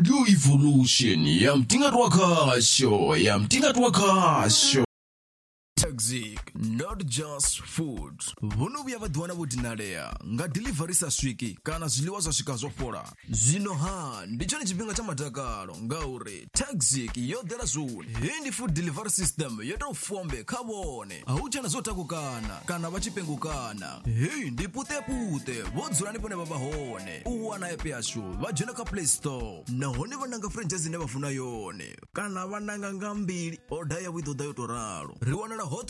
Do Evolution, I yam tinga tuwa I am tinga tuwa kasho. music not just food vhono vhuya vha ḓiwana vho dinalea nga dilivhari sa swiki kana zwiḽiwa zwa swika zwo fhola zwino ha ndi tshone tshifhinga tsha madakalo ngauri taxic yo ḓela zwuni hei ndi food delivery system yo tou fombe kha vhone a hu tshena zwo takukana kana vha tshi pengukana hei ndi puṱepute vho dzulani vhone vha vha hone u wana epe yashu vha dzhena kha play store nahone vha nanga franchise ine vha funa yone kana vha nanga nga mbili oda yavho i ḓoda yo tou ralo ri wanala hot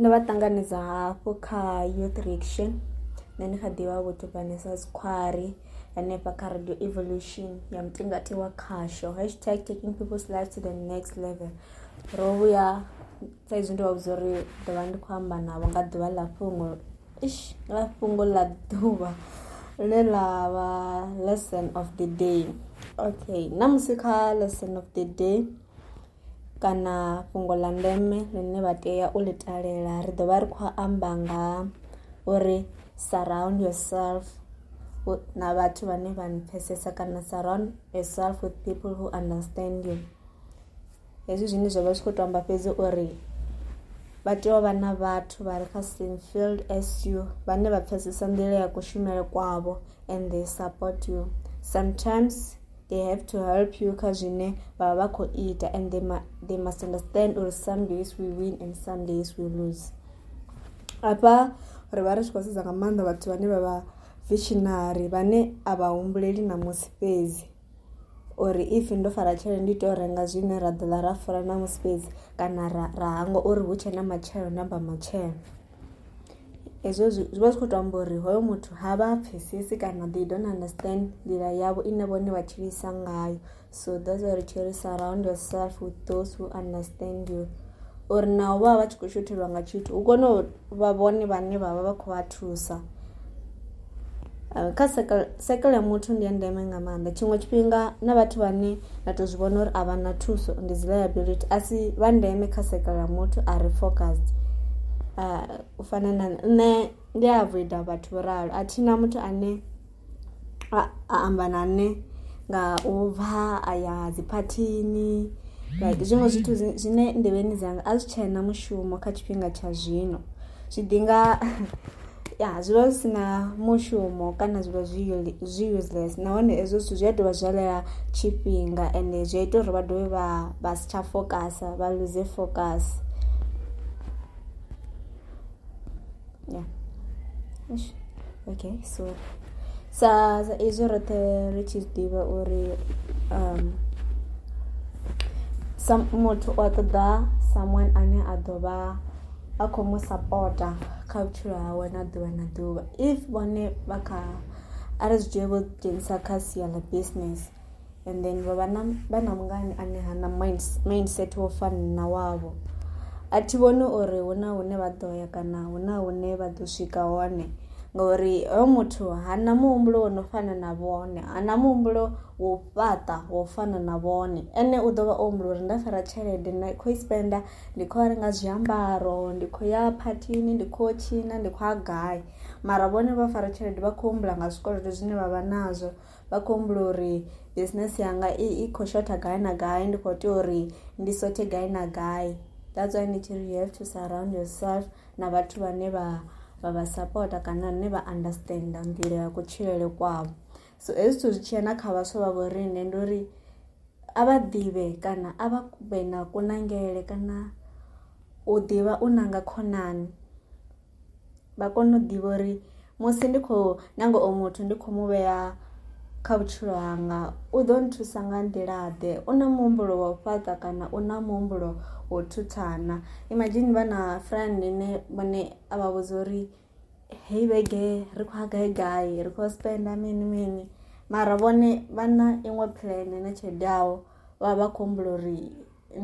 ndo hafho kha youth reaction nṋe ndi kha ḓivha vho tubanesa squari hanefha kha radio evolution ya mutingati wa khasho hashtag taking people's life to the next level ro vhuya saizwi ndo vha vhudza uri ndo ndi khou amba navho nga ḓuvha ḽa fhungo ish la fhungo ḽa ḓuvha ḽe ḽa vha lesson of the day okay namusika kha lesson of the day kana fhungo la ndeme ḽine vha tea u ḽi talela ri ḓo vha ri khou amba nga uri surround yourself na vhathu vhane vha npfhesesa kana surround yourself with people who understand you hezwi zwine zwa vha zwi khou to amba fhedzi uri vha tea u vha na vhathu vha re kha same field as you vhane vha pfhesesa nḓila ya kushumele kwavho and they support you sometimes they have to help you kha zwine vhavha vha khou ita and they, ma, they must understand uri some days we win and some days we lose afha ri vha ri tshi khou sedza nga maanḓa vhathu vhane vha vha visionary vhane a vha humbuleli namusi fhedzi uri if ndo fara tshele ndi to renga zwine ra ḓala ra fura namusi fhedzi kana ra, ra hango uri hu tshe na matshelo namba matshelo izvozvi zvi vo zvikutamburi hoyo muthu hava pfesesi kana they don't understand ndira yavo ine vone vachivisa ngayo so thats why richiri surround yourself with those who understand you or navo vava vachikushotelwa ngachito ukone vavone vane vava vakuvathusa kha cycle yamuthu ndiya ndeme nga maanḓa tshiṅwe tshifhinga na vhathu vhane na to zwi vona uri a vha na thuso ndi dzi liability asi vha ndeme kha cycle ya muthu a re focused Uh, ufanana nne ndiavoida vathu ralo athina muthu ane aamba nane nga ubva aya dziphathini like zvimwe zvithu zvine ndeveni dzanga a zwi tshaina mushumo kha tshifhinga tsha zvino zwi dinga ya zwi vha zwi mushumo kana zwi vha zwi useless nahone ezwo zwithu zwi a dovha zwalela tshifhinga ende zwi a ita uri vha dovhe vha si tsha focus vha luze focus yeah. okay so sa sa izwi rothe ri tshi zwi ḓivha uri um, sa muthu o ṱoḓa someone ane a ḓo vha a khou mu supporta kha vhutshilo hawe na ḓuvha na ḓuvha if vhone vha kha a ri zwi dzhie vho dzhenisa kha sia ḽa business and then vha vha na mungani ane ha na mindset wo fana na wavho a thi vhoni uri hu na hune vha ḓo ya kana hu na hune vha ḓo swika hone ngauri hoyo muthu ha na muhumbulo wo no fana na vhone ha na muhumbulo wo fhaṱa wo fana na vhone ene u ḓo vha o humbula uri nda fara tshelede na khou i spenda ndi khou renga zwiambaro ndi khou ya phathini ndi khou tshina ndi khou ya gai mara vhone vha fara tshelede vha khou humbula nga zwikolodo zwine vha vha nazwo vha khou humbula uri business yanga i, i khou shotha gai na gai ndi khou tea uri ndi sothe gai na gai thats why nichiri you have to surround yourself na vathu vane va va va sapota kana ne va understanda mbilo ya kutshilele kwavo so hezwi zithu zwi tshiya na kha vaswa va vorine ndi uri a va ḓivhe kana a va vhe na kunangele kana u ḓivha u nanga khonani vha kone u ḓivha uri musi ndi khou nanga o muthu ndi khou mu vhea kha vhutshilo hanga u ḓo nthusa nga nḓila ḓe u na muhumbulo wa u fhaṱa kana u na muhumbulo wa u thuthana imagine vha na friend ine vhone a vha vhudza uri hei vhege ri khou ya gai gai ri khou spenda mini mini mara vhone vha na iṅwe plan na tshelede yavho vha vha khou humbula uri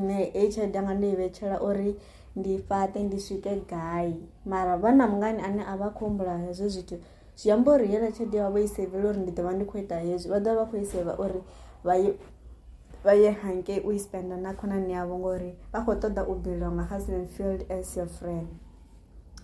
nne hei tshelede yanga ndo i vhetshela uri ndi fhate ndi swike gai mara vha na mungani ane a vha khou humbula hezwo zwithu zvi amba uri yena chede yavo yisevele uri ndidova ndi khoita hezvi va dava va khoyiseva uri va ye hanke uyispenda na khonani yavo ngori va kho toda u belonga husband field as your friend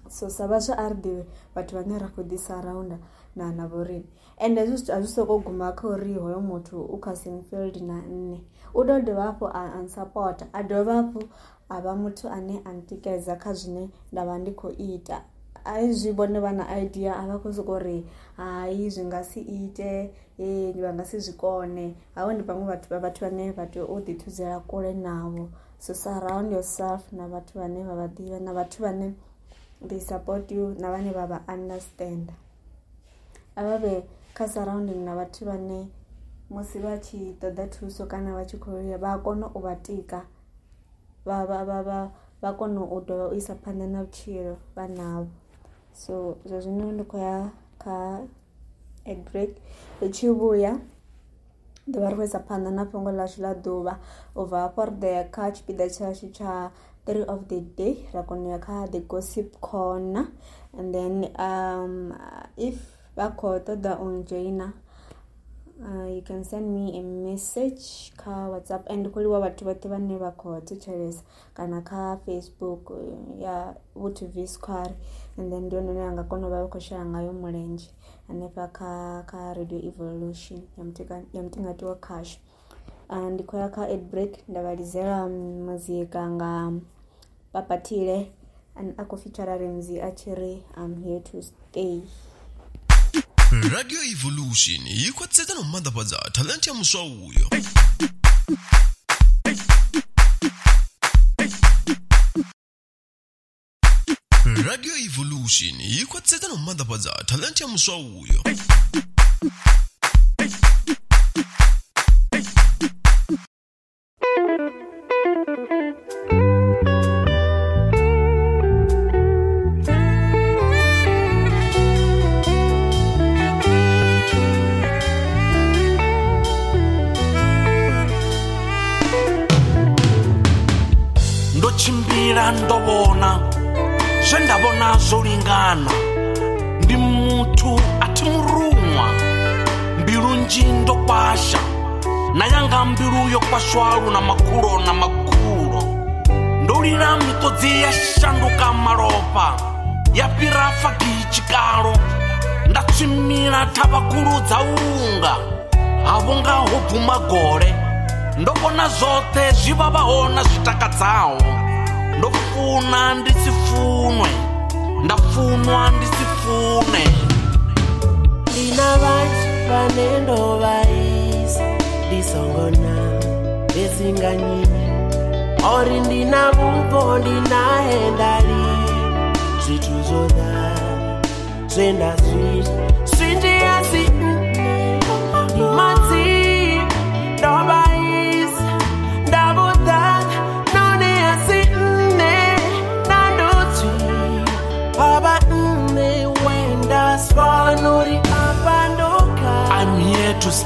so sava swa a ri divi vathu vane ra kho disarawunda na na vorini and hezwi a swi soko guma kha uri hoyo muthu u cousin field na nne u do dova hafhu ansupota a dova hafhu a va muthu ane a ntikedza kha zwine nda va ndi khou ita aizvivone vana idea avakuzi kuri hai zvi nga si ite eh, va nga si zvi kone havo ndi vamwe vatu vavathu vane vat u dithudzela kule navo so surround yourself na vathu vane va va diva na vathu vane they support you na vane va va understand avave kha surrounding na vathu vane musi va tshi ṱoḓa thuso kana va tshi khoya vha kona u va tika va va va va va kona u dovha u isa phanḓa na vutshilo vha navo so zvazvino ndikoya ka egbreak ichivuya ndova rwesa panda napongo lacho la dhuva ubva porideya ka chipida chacho cha three of the day rakonoya ka the gossip corner and then um, if vakhotoda unjoina uh, you can send me a message kha whatsapp and kuliwa vhathu vhoṱhe vhane vha khou thetshelesa kana kha facebook uh, ya vtv square and then ndi yone ine anga kona u vha vha khou shela ngayo mulenzhe hanefha kha kha radio evolution ya mutingatiwa khasho uh, ndi khou ya kha ed break nda vhalizela muzika nga papatile and akofitara remzi a tshi ri am here to stay radio evolution yikwatsetsa nommandapadza talenti ya muswa uyo radio evolution yikwatsetsa nommandapadza talenti ya muswa uyo vhona zve nda vhona zvo lingana ndi muthu a thi murumwa mbilunji ndo kwasha na yanga mbilu yo kwashwalu na makulo na makulo ndo lila miṱodzi ya shanduka malofa ya fhira fagi tshikalo nda tshimila thavakhulu dza unga havo nga ho bvumagole ndo vhona zwoṱhe zwi vha vhaho na zwitakadzaho ndofuna ndisifunwe ndafunwa ndisifune ndina vanhu vane ndovaisa ndisongo na vesinganyimi ori ndina vupo ndinahe ndali zvithu zvodhara zvendazvita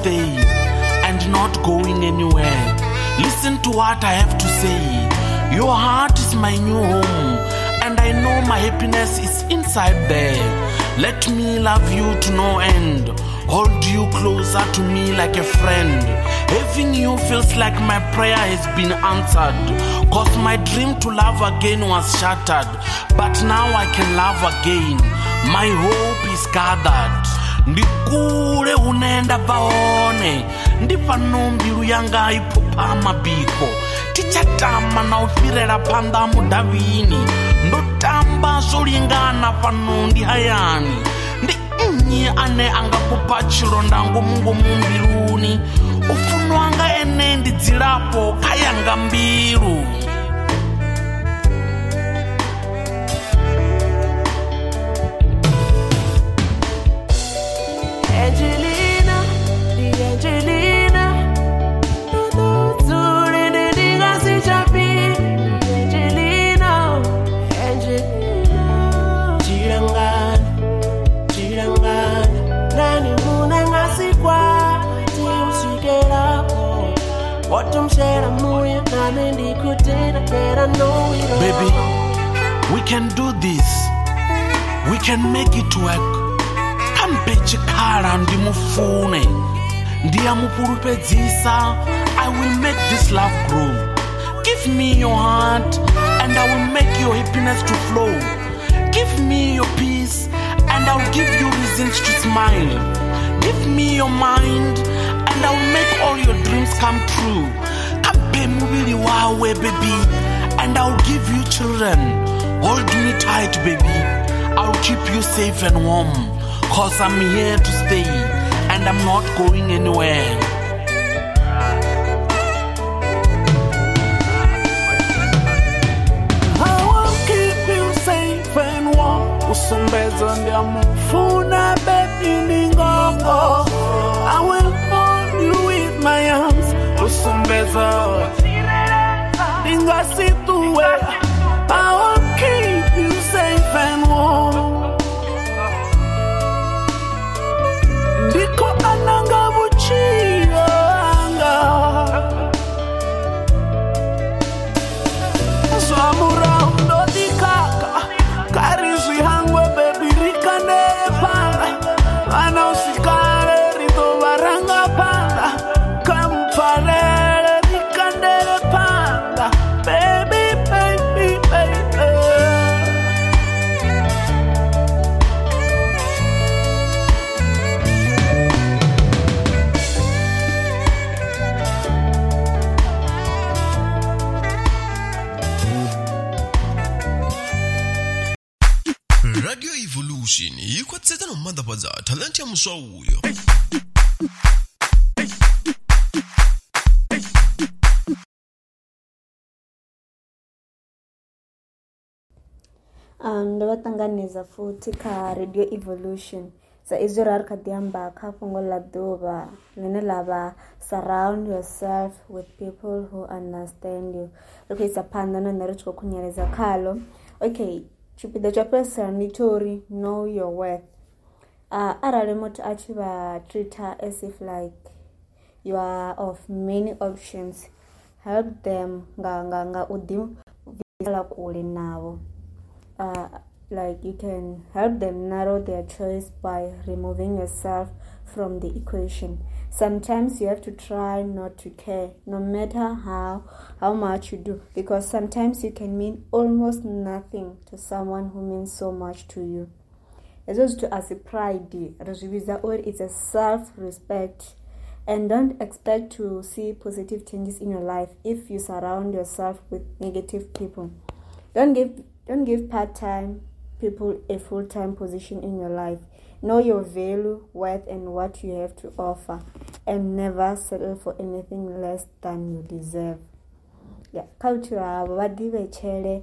stay and not going anywhere. Listen to what I have to say. Your heart is my new home, and I know my happiness is inside there. Let me love you to no end. Hold you closer to me like a friend. Having you feels like my prayer has been answered. Cause my dream to love again was shattered. But now I can love again. My hope is gathered. ndi kule une nda bva hone ndi fano mbilu yanga i phupha mabiko ti tsha tama na u fhirela phanḓa mudavini ndo tamba zwo lingana fano ndi hayani ndi nnyi ane anga kupha tshilonda ngomungomu mbiluni u funwa nga ene ndi dzilafho kha yanga mbilu baby we can do this we can make it work kampe chikhala ndimufune ndiyamupulupedzisa i will make this love grow give me your heart and i will make your happiness to flow give me your peace and i'll give you reasons to smile give me your mind and i'll make all your dreams come true Pay mobile wawe baby and I'll give you children. Hold me tight baby. I'll keep you safe and warm. Cause I'm here to stay and I'm not going anywhere. kusumbedza ndiamufuna bebi ndingongo i will hold you with my arms. kusumbeza ingasip talenti ya mswa huyo. Um, ndo vha futhi kha radio evolution sa izwi ra ri kha ḓi amba kha fhungo ḽa ḓuvha ḽine ḽa vha surround yourself with people who understand you ri khou isa phanḓa nahone ri tshi khou khunyeledza ok okay tshipiḓa tsha fhedzisela know your worth uh, arali muthu a tshi vha treater as if like you are of many options help them nga nga nga u ḓibvisela kule navho uh, like you can help them narrow their choice by removing yourself from the equation sometimes you have to try not to care no matter how how much you do because sometimes you can mean almost nothing to someone who means so much to you hezvo zvito asi pride rizvivisa uri its a self respect and don't expect to see positive changes in your life if you surround yourself with negative people don't give, don't give part time people a full time position in your life know your value worth and what you have to offer and never settle for anything less than you deserve ya kha vuthu havo va divechele yeah.